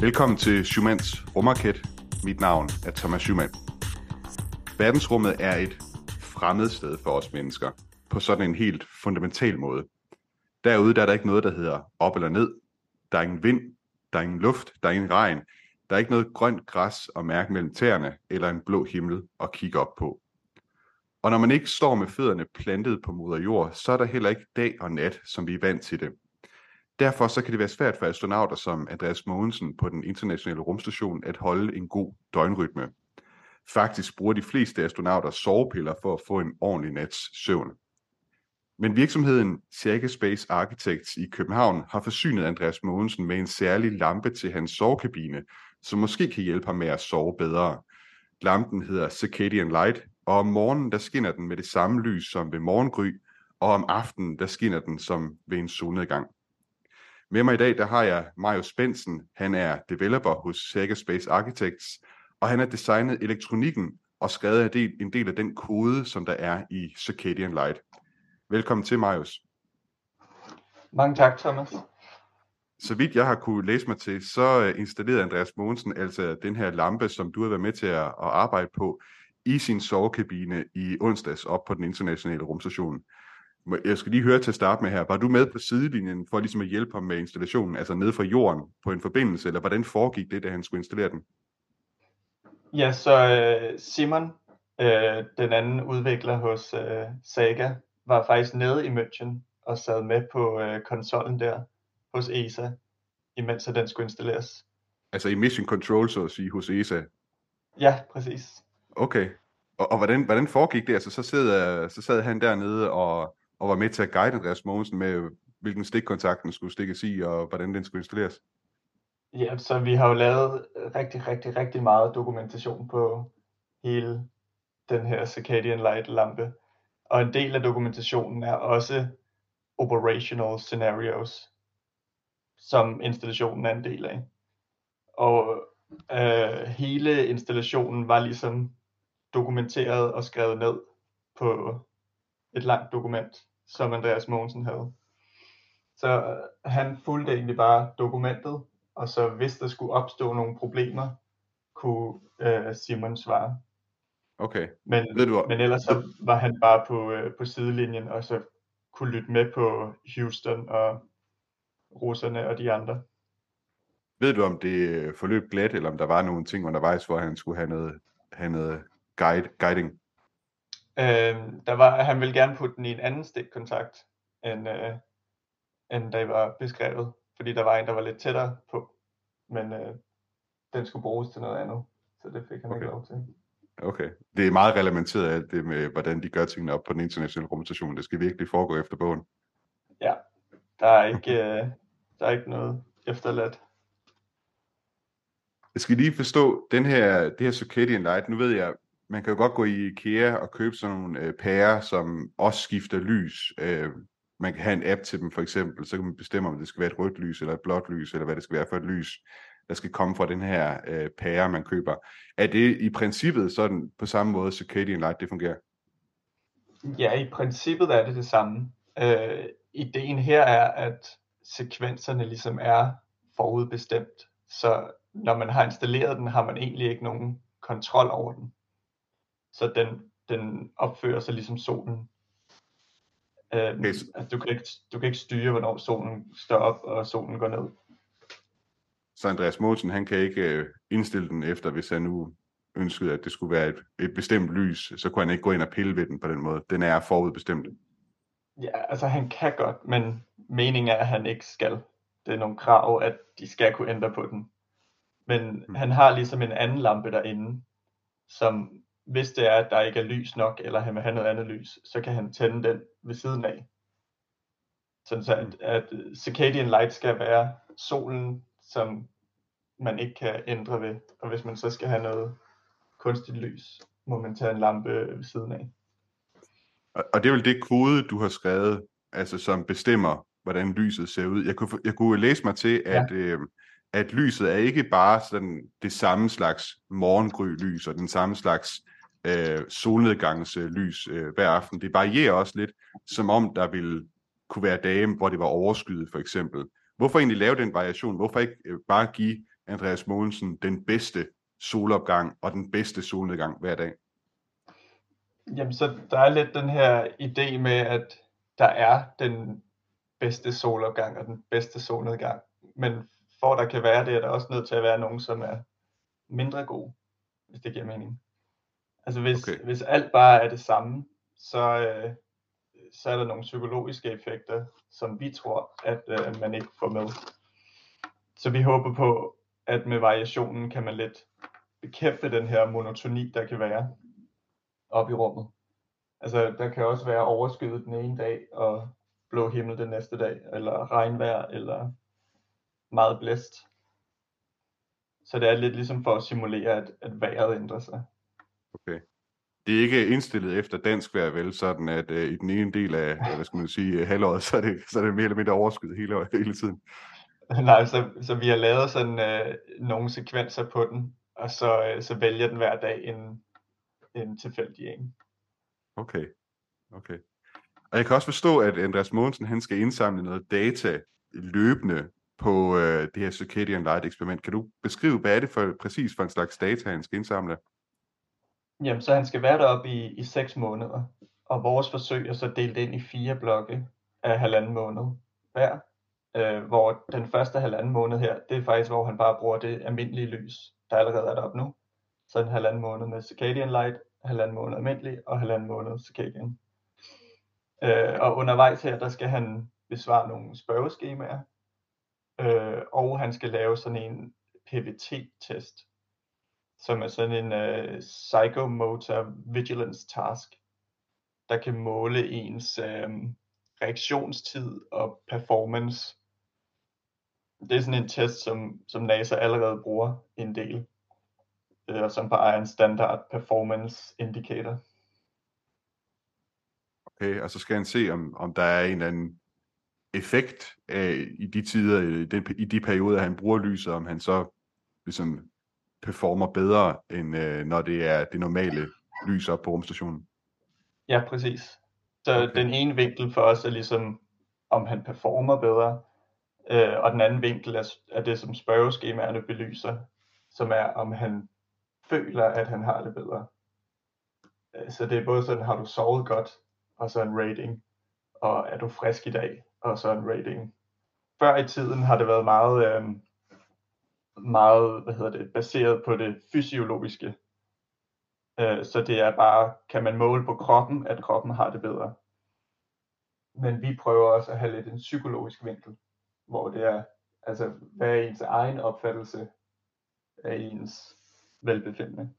Velkommen til Schumanns rumraket. Mit navn er Thomas Schumann. Verdensrummet er et fremmed sted for os mennesker, på sådan en helt fundamental måde. Derude der er der ikke noget, der hedder op eller ned. Der er ingen vind, der er ingen luft, der er ingen regn. Der er ikke noget grønt græs at mærke mellem tæerne, eller en blå himmel at kigge op på. Og når man ikke står med fødderne plantet på moder jord, så er der heller ikke dag og nat, som vi er vant til det. Derfor så kan det være svært for astronauter som Andreas Mogensen på den internationale rumstation at holde en god døgnrytme. Faktisk bruger de fleste astronauter sovepiller for at få en ordentlig nats søvn. Men virksomheden Circa Space Architects i København har forsynet Andreas Mogensen med en særlig lampe til hans sovekabine, som måske kan hjælpe ham med at sove bedre. Lampen hedder Circadian Light, og om morgenen der skinner den med det samme lys som ved morgengry, og om aftenen der skinner den som ved en solnedgang. Med mig i dag, der har jeg Marius Bensen. Han er developer hos Sega Space Architects, og han har designet elektronikken og skrevet en del, en del af den kode, som der er i Circadian Light. Velkommen til, Marius. Mange tak, Thomas. Så vidt jeg har kunne læse mig til, så installerede Andreas Mogensen altså den her lampe, som du har været med til at, at arbejde på, i sin sovekabine i onsdags op på den internationale rumstation. Jeg skal lige høre til at starte med her. Var du med på sidelinjen for ligesom at hjælpe ham med installationen, altså ned fra jorden på en forbindelse, eller hvordan foregik det, da han skulle installere den? Ja, så uh, Simon, uh, den anden udvikler hos uh, Saga, var faktisk nede i München og sad med på konsollen der hos ESA, imens den skulle installeres. Altså i Mission Control, så at sige, hos ESA? Ja, præcis. Okay. Og, og hvordan, hvordan foregik det? Altså så, sad, så sad han dernede og, og var med til at guide Andreas Mogensen med, hvilken stikkontakten skulle stikkes i, og hvordan den skulle installeres? Ja, så vi har jo lavet rigtig, rigtig, rigtig meget dokumentation på hele den her Circadian Light lampe. Og en del af dokumentationen er også operational scenarios, som installationen er en del af. Og øh, hele installationen var ligesom dokumenteret og skrevet ned på et langt dokument, som Andreas Mogensen havde. Så øh, han fulgte egentlig bare dokumentet, og så hvis der skulle opstå nogle problemer, kunne øh, Simon svare. Okay. Men, Ved du, men ellers så var han bare på, øh, på sidelinjen, og så kunne lytte med på Houston og russerne og de andre. Ved du, om det forløb glat, eller om der var nogle ting undervejs, hvor han skulle have noget, have noget guide, guiding? Øh, der var, han ville gerne putte den i en anden stikkontakt, end, øh, end det var beskrevet, fordi der var en, der var lidt tættere på, men øh, den skulle bruges til noget andet, så det fik han okay. ikke lov til. Okay. Det er meget reglementeret alt det med, hvordan de gør tingene op på den internationale rumstation. Det skal virkelig foregå efter bogen. Ja, der er ikke, øh, der er ikke noget efterladt. Jeg skal lige forstå den her, det her Circadian Light. Nu ved jeg, man kan jo godt gå i IKEA og købe sådan nogle øh, pærer, som også skifter lys. Øh, man kan have en app til dem for eksempel, så kan man bestemme, om det skal være et rødt lys eller et blåt lys, eller hvad det skal være for et lys, der skal komme fra den her øh, pære, man køber. Er det i princippet sådan på samme måde, Circadian Light det fungerer? Ja, i princippet er det det samme. Øh, ideen her er, at sekvenserne ligesom er forudbestemt, så når man har installeret den, har man egentlig ikke nogen kontrol over den. Så den, den opfører sig ligesom solen. Øh, okay. altså, du, kan ikke, du kan ikke styre, hvornår solen står op, og solen går ned. Så Andreas Mogensen, han kan ikke øh, indstille den efter, hvis han nu ønskede, at det skulle være et, et bestemt lys, så kunne han ikke gå ind og pille ved den på den måde. Den er forudbestemt. Ja, altså han kan godt, men meningen er, at han ikke skal. Det er nogle krav, at de skal kunne ændre på den. Men hmm. han har ligesom en anden lampe derinde, som hvis det er, at der ikke er lys nok, eller han vil have noget andet lys, så kan han tænde den ved siden af. Sådan så at, at circadian light skal være solen, som man ikke kan ændre ved. Og hvis man så skal have noget kunstigt lys, må man tage en lampe ved siden af. Og det er vel det kode, du har skrevet, altså som bestemmer, hvordan lyset ser ud. Jeg kunne, jeg kunne læse mig til, at, ja. øh, at lyset er ikke bare sådan det samme slags morgengry-lys og den samme slags øh, solnedgangslys øh, hver aften. Det varierer også lidt, som om der ville kunne være dage, hvor det var overskyet for eksempel. Hvorfor egentlig lave den variation? Hvorfor ikke øh, bare give Andreas Mogensen den bedste solopgang og den bedste solnedgang hver dag? Jamen, så der er lidt den her idé med, at der er den bedste solopgang og den bedste solnedgang. Men for at der kan være det, er der også nødt til at være nogen, som er mindre gode, hvis det giver mening. Altså hvis, okay. hvis alt bare er det samme, så, øh, så er der nogle psykologiske effekter, som vi tror, at øh, man ikke får med. Så vi håber på, at med variationen kan man lidt bekæmpe den her monotoni, der kan være op i rummet. Altså, der kan også være overskyet den ene dag, og blå himmel den næste dag, eller regnvejr, eller meget blæst. Så det er lidt ligesom for at simulere, at, at vejret ændrer sig. Det er ikke indstillet efter dansk vejr, vel? Sådan at øh, i den ene del af, hvad skal man sige, halvåret, så er det, så er det mere eller mindre overskyet hele, hele tiden. Nej, så, så vi har lavet sådan øh, nogle sekvenser på den, og så, øh, så vælger den hver dag en, en tilfældig en. Okay, okay. Og jeg kan også forstå, at Andreas Mogensen, han skal indsamle noget data løbende på øh, det her Circadian Light eksperiment. Kan du beskrive, hvad er det for, præcis for en slags data, han skal indsamle? Jamen, så han skal være deroppe i, i 6 måneder, og vores forsøg er så delt ind i fire blokke af halvanden måned hver, øh, hvor den første halvanden måned her, det er faktisk, hvor han bare bruger det almindelige lys, der allerede er deroppe nu. Så en halvanden måned med Circadian Light, halvanden måned almindelig, og halvanden måned Circadian. Øh, og undervejs her, der skal han besvare nogle spørgeskemaer, øh, og han skal lave sådan en PVT-test, som er sådan en øh, psychomotor vigilance task, der kan måle ens øh, reaktionstid og performance. Det er sådan en test, som, som NASA allerede bruger en del, uh, og som bare er en standard performance indicator. Okay, og så skal han se, om, om der er en eller anden effekt af, i de tider, i, den, i de perioder, han bruger lyset, om han så ligesom performer bedre, end øh, når det er det normale lys op på rumstationen. Ja, præcis. Så okay. den ene vinkel for os er ligesom, om han performer bedre, øh, og den anden vinkel er, er det, som spørgeskemaerne belyser, som er, om han føler, at han har det bedre. Øh, så det er både sådan, har du sovet godt, og så en rating, og er du frisk i dag, og så en rating. Før i tiden har det været meget, øh, meget hvad hedder det, baseret på det fysiologiske. Øh, så det er bare, kan man måle på kroppen, at kroppen har det bedre. Men vi prøver også at have lidt en psykologisk vinkel, hvor det er, altså, hvad er ens egen opfattelse af ens velbefindende.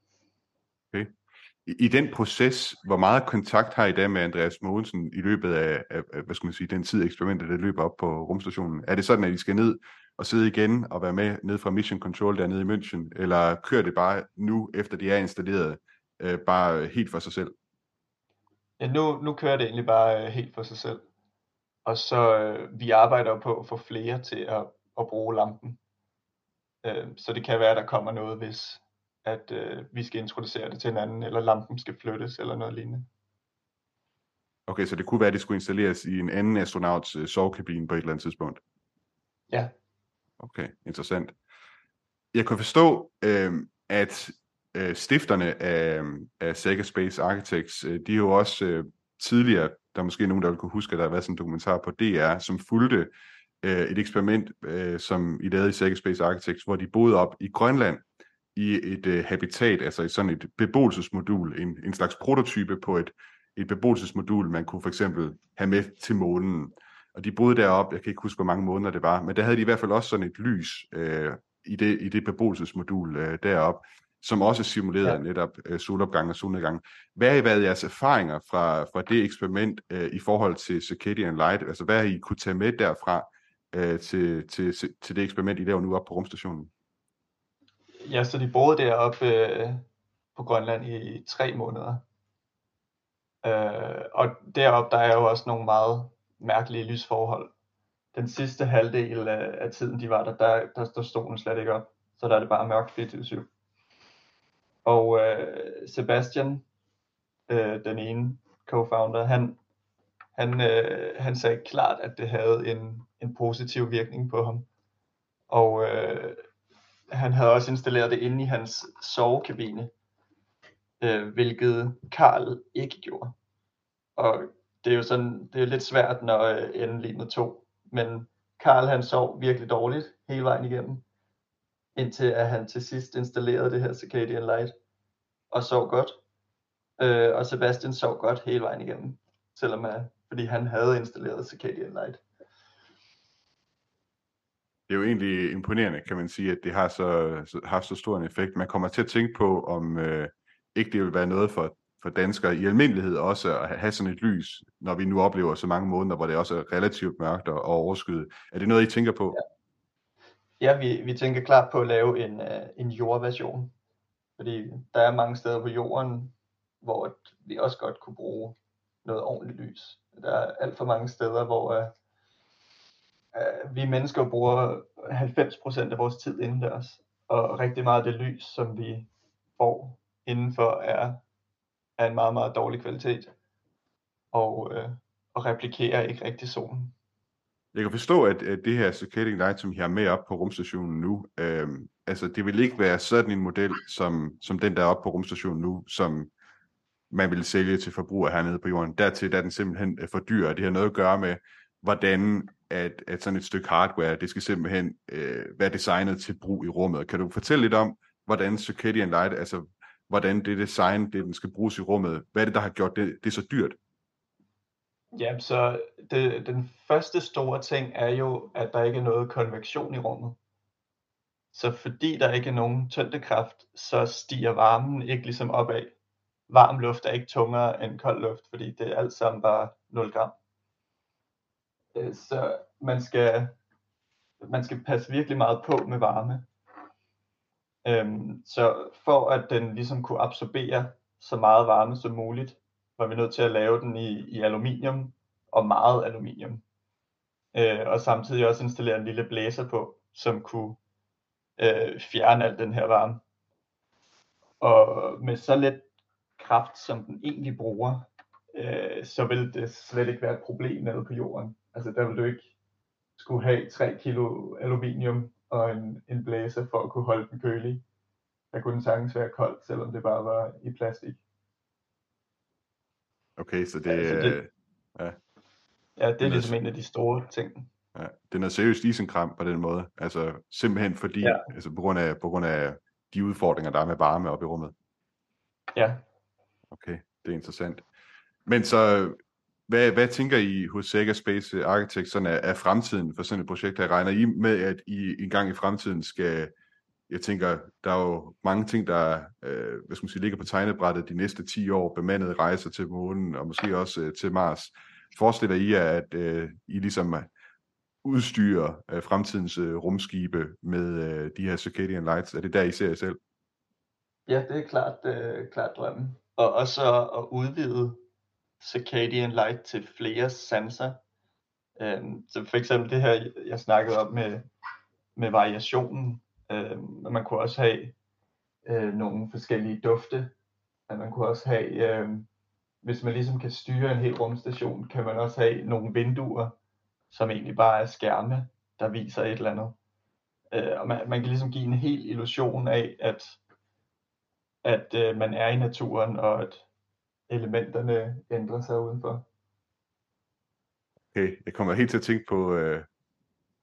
Okay i, i den proces, hvor meget kontakt har I da med Andreas Mogensen i løbet af, af, af hvad skal man sige, den tid eksperimentet, der løber op på rumstationen? Er det sådan, at I skal ned og sidde igen og være med ned fra Mission Control dernede i München, eller kører det bare nu, efter de er installeret, øh, bare helt for sig selv? Ja, nu, nu kører det egentlig bare øh, helt for sig selv. Og så øh, vi arbejder på at få flere til at, at bruge lampen. Øh, så det kan være, at der kommer noget, hvis, at øh, vi skal introducere det til en anden, eller lampen skal flyttes, eller noget lignende. Okay, så det kunne være, at det skulle installeres i en anden astronauts øh, sovekabine på et eller andet tidspunkt? Ja. Okay, interessant. Jeg kan forstå, øh, at øh, stifterne af, af Sega Space Architects, øh, de er jo også øh, tidligere, der er måske nogen, der vil kunne huske, at der har været sådan en dokumentar på DR, som fulgte øh, et eksperiment, øh, som I lavede i Sega Space Architects, hvor de boede op i Grønland, i et øh, habitat, altså i sådan et beboelsesmodul, en, en slags prototype på et, et beboelsesmodul, man kunne for eksempel have med til månen. Og de boede deroppe, jeg kan ikke huske, hvor mange måneder det var, men der havde de i hvert fald også sådan et lys øh, i, det, i det beboelsesmodul øh, deroppe, som også simulerede ja. netop øh, solopgang og solnedgang. Hvad har været jeres erfaringer fra, fra det eksperiment øh, i forhold til Circadian Light? Altså hvad har I kunne tage med derfra øh, til, til, til det eksperiment, I laver nu op på rumstationen? Ja, så de boede deroppe øh, på Grønland i tre måneder. Øh, og deroppe der er jo også nogle meget mærkelige lysforhold. Den sidste halvdel af, af tiden, de var der, der, der stod solen slet ikke op. Så der er det bare mørkt 24 Og øh, Sebastian, øh, den ene co-founder, han, han, øh, han sagde klart, at det havde en, en positiv virkning på ham. Og øh, han havde også installeret det inde i hans sovekabine, øh, hvilket Karl ikke gjorde. Og det er jo sådan, det er lidt svært, når øh, enden ligner to. Men Karl han sov virkelig dårligt hele vejen igennem, indtil at han til sidst installerede det her Circadian Light, og sov godt. Øh, og Sebastian sov godt hele vejen igennem, selvom at, fordi han havde installeret Circadian Light. Det er jo egentlig imponerende, kan man sige, at det har så, så haft så stor en effekt. Man kommer til at tænke på, om øh, ikke det vil være noget for, for danskere i almindelighed også at have sådan et lys, når vi nu oplever så mange måneder, hvor det også er relativt mørkt og, overskyet. Er det noget, I tænker på? Ja, ja vi, vi tænker klart på at lave en, øh, en jordversion. Fordi der er mange steder på jorden, hvor vi også godt kunne bruge noget ordentligt lys. Der er alt for mange steder, hvor uh, uh, vi mennesker bruger 90% af vores tid indendørs. Og rigtig meget af det lys, som vi får indenfor, er af en meget, meget dårlig kvalitet, og, øh, og replikerer ikke rigtig solen. Jeg kan forstå, at, at det her Circadian Light, som I har med op på rumstationen nu, øh, altså det vil ikke være sådan en model, som, som den der er oppe på rumstationen nu, som man vil sælge til forbrugere hernede på jorden. Dertil der er den simpelthen øh, for dyr, og det har noget at gøre med, hvordan at, at sådan et stykke hardware, det skal simpelthen øh, være designet til brug i rummet. Kan du fortælle lidt om, hvordan Circadian Light, altså hvordan det design, det den skal bruges i rummet, hvad er det, der har gjort det, det så dyrt? Ja, så det, den første store ting er jo, at der ikke er noget konvektion i rummet. Så fordi der ikke er nogen tyngdekraft, så stiger varmen ikke ligesom opad. Varm luft er ikke tungere end kold luft, fordi det er alt sammen bare 0 gram. Øh, så man skal, man skal passe virkelig meget på med varme. Øhm, så for at den ligesom kunne absorbere så meget varme som muligt, var vi nødt til at lave den i, i aluminium og meget aluminium. Øh, og samtidig også installere en lille blæser på, som kunne øh, fjerne al den her varme. Og med så lidt kraft, som den egentlig bruger, øh, så vil det slet ikke være et problem nede på jorden. Altså der vil du ikke skulle have 3 kilo aluminium og en, en blæser for at kunne holde den kølig. Der kunne den sagtens være koldt, selvom det bare var i plastik. Okay, så det, altså det ja. ja, det er ligesom en af de store ting. Ja, det er seriøst isenkram på den måde. Altså simpelthen fordi, ja. altså på grund, af, på grund af de udfordringer, der er med varme oppe i rummet. Ja. Okay, det er interessant. Men så hvad, hvad tænker I hos Sega Space Architects sådan er, fremtiden for sådan et projekt her? Regner I med, at I en gang i fremtiden skal, jeg tænker, der er jo mange ting, der øh, hvad skal man sige, ligger på tegnebrættet de næste 10 år, bemandede rejser til månen og måske også øh, til Mars. Forestiller I jer, at øh, I ligesom øh, udstyrer øh, fremtidens øh, rumskibe med øh, de her circadian lights? Er det der, I ser jer selv? Ja, det er klart, øh, klart drømmen. Og også at udvide circadian light til flere sanser. Øhm, så for eksempel det her, jeg snakkede om med, med variationen. Øhm, man kunne også have øh, nogle forskellige dufte. At man kunne også have, øh, hvis man ligesom kan styre en hel rumstation, kan man også have nogle vinduer, som egentlig bare er skærme, der viser et eller andet. Øh, og man, man kan ligesom give en helt illusion af, at, at øh, man er i naturen, og at elementerne ændrer sig udenfor. Okay, jeg kommer helt til at tænke på, øh,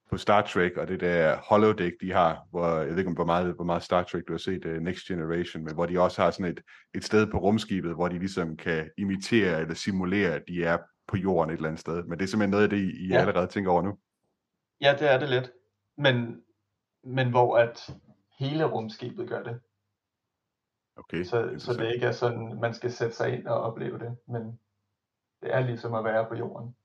på Star Trek og det der holodeck, de har, hvor jeg ved ikke, hvor meget, hvor meget Star Trek du har set, uh, Next Generation, men hvor de også har sådan et, et sted på rumskibet, hvor de ligesom kan imitere eller simulere, at de er på jorden et eller andet sted. Men det er simpelthen noget af det, I ja. allerede tænker over nu. Ja, det er det lidt. Men, men hvor at hele rumskibet gør det. Okay, så, så det ikke er sådan, man skal sætte sig ind og opleve det, men det er ligesom at være på jorden.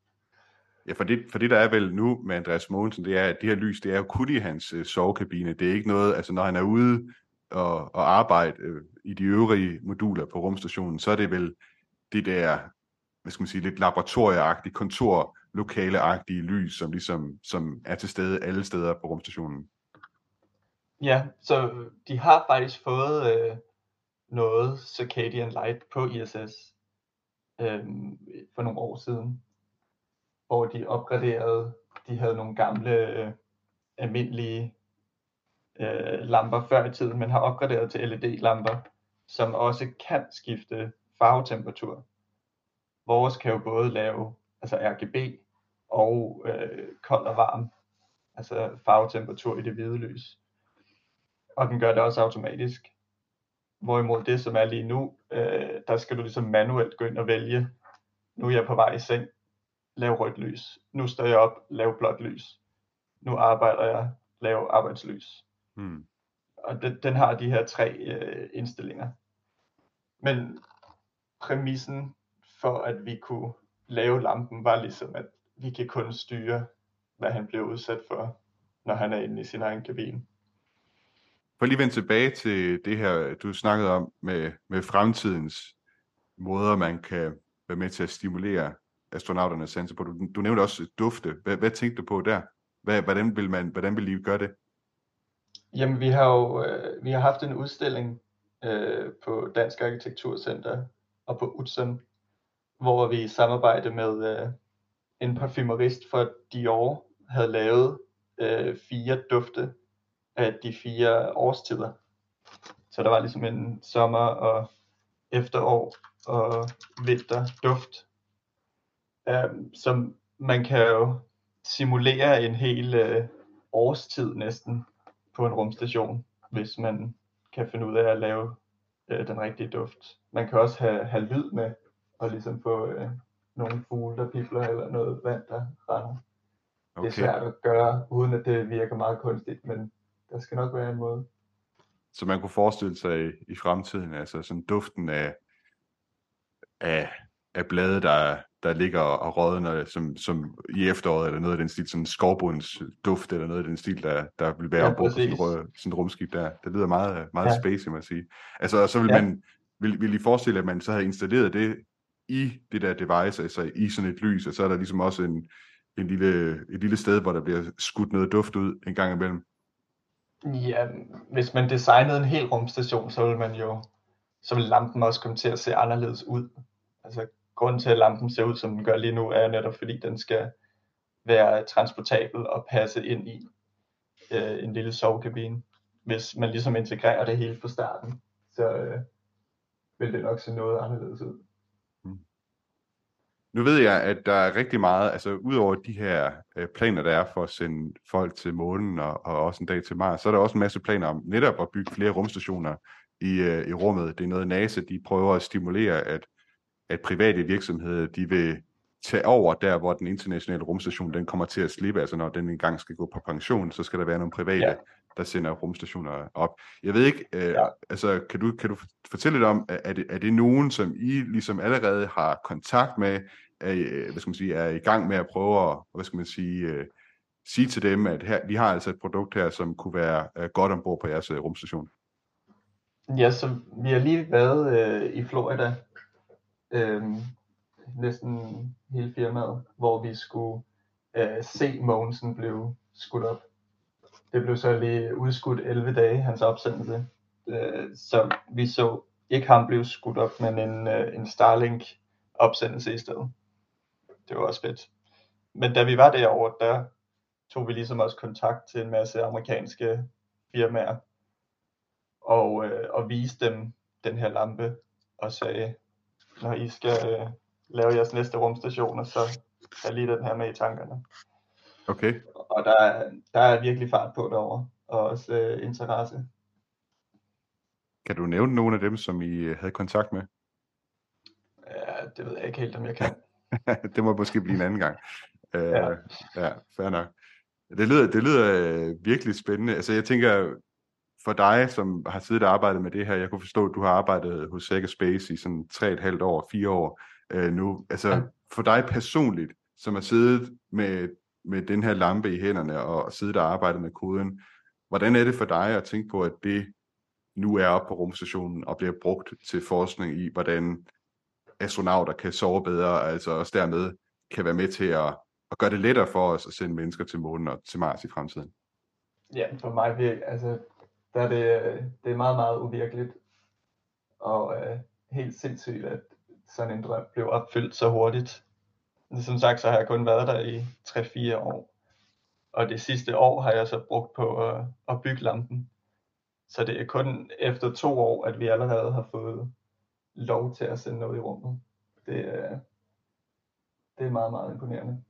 Ja, for det, for det der er vel nu med Andreas Mogensen, det er, at det her lys, det er jo kun i hans øh, sovekabine. Det er ikke noget, altså når han er ude og, og arbejde øh, i de øvrige moduler på rumstationen, så er det vel det der, hvad skal man sige, lidt laboratorieagtige, kontorlokaleagtige lys, som ligesom som er til stede alle steder på rumstationen. Ja, så de har faktisk fået øh, noget Circadian Light på ISS øh, for nogle år siden, hvor de opgraderede, de havde nogle gamle øh, almindelige øh, lamper før i tiden, men har opgraderet til LED-lamper, som også kan skifte farvetemperatur. Vores kan jo både lave altså RGB og øh, kold og varm, altså farvetemperatur i det hvide lys. Og den gør det også automatisk. Hvorimod det, som er lige nu, øh, der skal du ligesom manuelt gå ind og vælge, nu er jeg på vej i seng, lav rødt lys. Nu står jeg op, lav blåt lys. Nu arbejder jeg, lav arbejdslys. Hmm. Og den, den har de her tre øh, indstillinger. Men præmissen for, at vi kunne lave lampen, var ligesom, at vi kan kun styre, hvad han bliver udsat for, når han er inde i sin egen kabine. For lige vende tilbage til det her, du snakkede om med, med fremtidens måder, man kan være med til at stimulere astronauternes sanser på. Du, du nævnte også dufte. Hvad, hvad tænkte du på der? Hvad, hvordan, vil man, hvordan vil I gøre det? Jamen, vi har jo øh, vi har haft en udstilling øh, på Dansk Arkitekturcenter og på Utzon, hvor vi i samarbejde med øh, en parfumerist fra Dior havde lavet øh, fire dufte af de fire årstider. Så der var ligesom en sommer og efterår og vinter duft, um, som man kan jo simulere en hel øh, årstid næsten på en rumstation, hvis man kan finde ud af at lave øh, den rigtige duft. Man kan også have, have lyd med, og ligesom få øh, nogle fugle, der pipler, eller noget vand, der render. Okay. Det er svært at gøre, uden at det virker meget kunstigt, men der skal nok være en måde. Så man kunne forestille sig i, i fremtiden, altså sådan duften af, af, af blade, der, der ligger og rådner som, som i efteråret, eller noget af den stil, sådan skovbunds duft, eller noget af den stil, der, der vil være ja, ombord på sådan, sådan et rumskib der. Det lyder meget, meget ja. space, må jeg sige. Altså, så vil ja. man, vil, vil I forestille, at man så havde installeret det i det der device, altså i sådan et lys, og så er der ligesom også en, en lille, et lille sted, hvor der bliver skudt noget duft ud en gang imellem. Ja, hvis man designede en hel rumstation, så ville man jo, så ville lampen også komme til at se anderledes ud. Altså grunden til, at lampen ser ud, som den gør lige nu, er netop fordi den skal være transportabel og passe ind i øh, en lille sovekabine. Hvis man ligesom integrerer det hele fra starten, så øh, vil det nok se noget anderledes ud. Nu ved jeg, at der er rigtig meget, altså udover de her øh, planer, der er for at sende folk til månen og, og også en dag til Mars, så er der også en masse planer om netop at bygge flere rumstationer i, øh, i rummet. Det er noget NASA, de prøver at stimulere, at, at private virksomheder, de vil tage over der, hvor den internationale rumstation, den kommer til at slippe, altså når den engang skal gå på pension, så skal der være nogle private, ja der sender rumstationer op. Jeg ved ikke, øh, ja. altså kan du, kan du fortælle lidt om, er det, er det nogen, som I ligesom allerede har kontakt med, er, øh, hvad skal man sige, er i gang med at prøve at, hvad skal man sige, uh, sige til dem, at her, vi har altså et produkt her, som kunne være uh, godt ombord på jeres uh, rumstation? Ja, så vi har lige været uh, i Florida, uh, næsten hele firmaet, hvor vi skulle uh, se Mogensen blive skudt op. Det blev så lige udskudt 11 dage, hans opsendelse. Øh, så vi så ikke ham blive skudt op, men en, øh, en Starlink opsendelse i stedet det var også fedt. Men da vi var derovre, der tog vi ligesom også kontakt til en masse amerikanske firmaer, og, øh, og viste dem den her lampe, og sagde, når I skal øh, lave jeres næste rumstationer, så er lige den her med i tankerne. Okay. Og der, er, der er virkelig fart på derovre, og også øh, interesse. Kan du nævne nogle af dem, som I øh, havde kontakt med? Ja, det ved jeg ikke helt, om jeg kan. det må måske blive en anden gang. Uh, ja. ja, fair nok. Det lyder, det lyder uh, virkelig spændende. Altså jeg tænker, for dig, som har siddet og arbejdet med det her, jeg kunne forstå, at du har arbejdet hos Sega Space i sådan tre et halvt år, fire år uh, nu. Altså ja. for dig personligt, som har siddet med, med den her lampe i hænderne og siddet og arbejde med koden, hvordan er det for dig at tænke på, at det nu er oppe på rumstationen og bliver brugt til forskning i, hvordan astronauter kan sove bedre, altså også dermed kan være med til at, at gøre det lettere for os at sende mennesker til månen og til Mars i fremtiden. Ja, for mig virkelig. altså, der er det, det er meget, meget uvirkeligt, og øh, helt sindssygt, at sådan en drøm blev opfyldt så hurtigt. Som sagt, så har jeg kun været der i 3-4 år, og det sidste år har jeg så brugt på at, at bygge lampen. Så det er kun efter to år, at vi allerede har fået lov til at sende noget i rummet. Det er, det er meget, meget imponerende.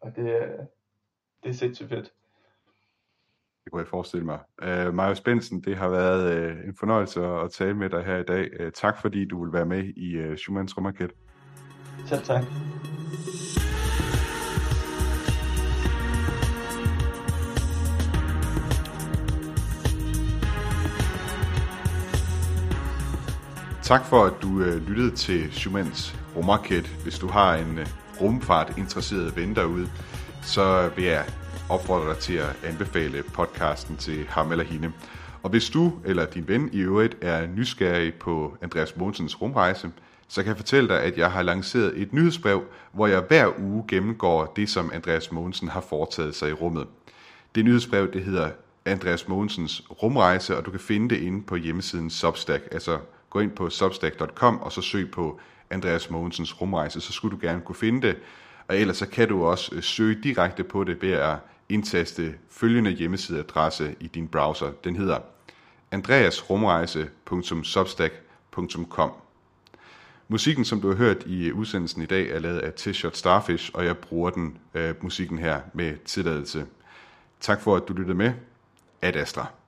Og det er, det er sindssygt fedt. Det kunne jeg forestille mig. Uh, Maja Spensen, det har været uh, en fornøjelse at tale med dig her i dag. Uh, tak fordi du vil være med i uh, Schumanns Rummarket. Selv tak. Tak for, at du øh, lyttede til Schumanns Rummarket. Hvis du har en øh, rumfart interesseret ven derude, så vil jeg opfordre dig til at anbefale podcasten til ham eller hende. Og hvis du eller din ven i øvrigt er nysgerrig på Andreas Mogensens rumrejse, så kan jeg fortælle dig, at jeg har lanceret et nyhedsbrev, hvor jeg hver uge gennemgår det, som Andreas Mogensen har foretaget sig i rummet. Det nyhedsbrev, det hedder Andreas Mogensens rumrejse, og du kan finde det inde på hjemmesiden Substack, altså gå ind på substack.com og så søg på Andreas Mogensens rumrejse, så skulle du gerne kunne finde det. Og ellers så kan du også øh, søge direkte på det ved at indtaste følgende hjemmesideadresse i din browser. Den hedder andreasrumrejse.substack.com Musikken, som du har hørt i udsendelsen i dag, er lavet af T-Shirt Starfish, og jeg bruger den øh, musikken her med tilladelse. Tak for, at du lyttede med. Ad Astra.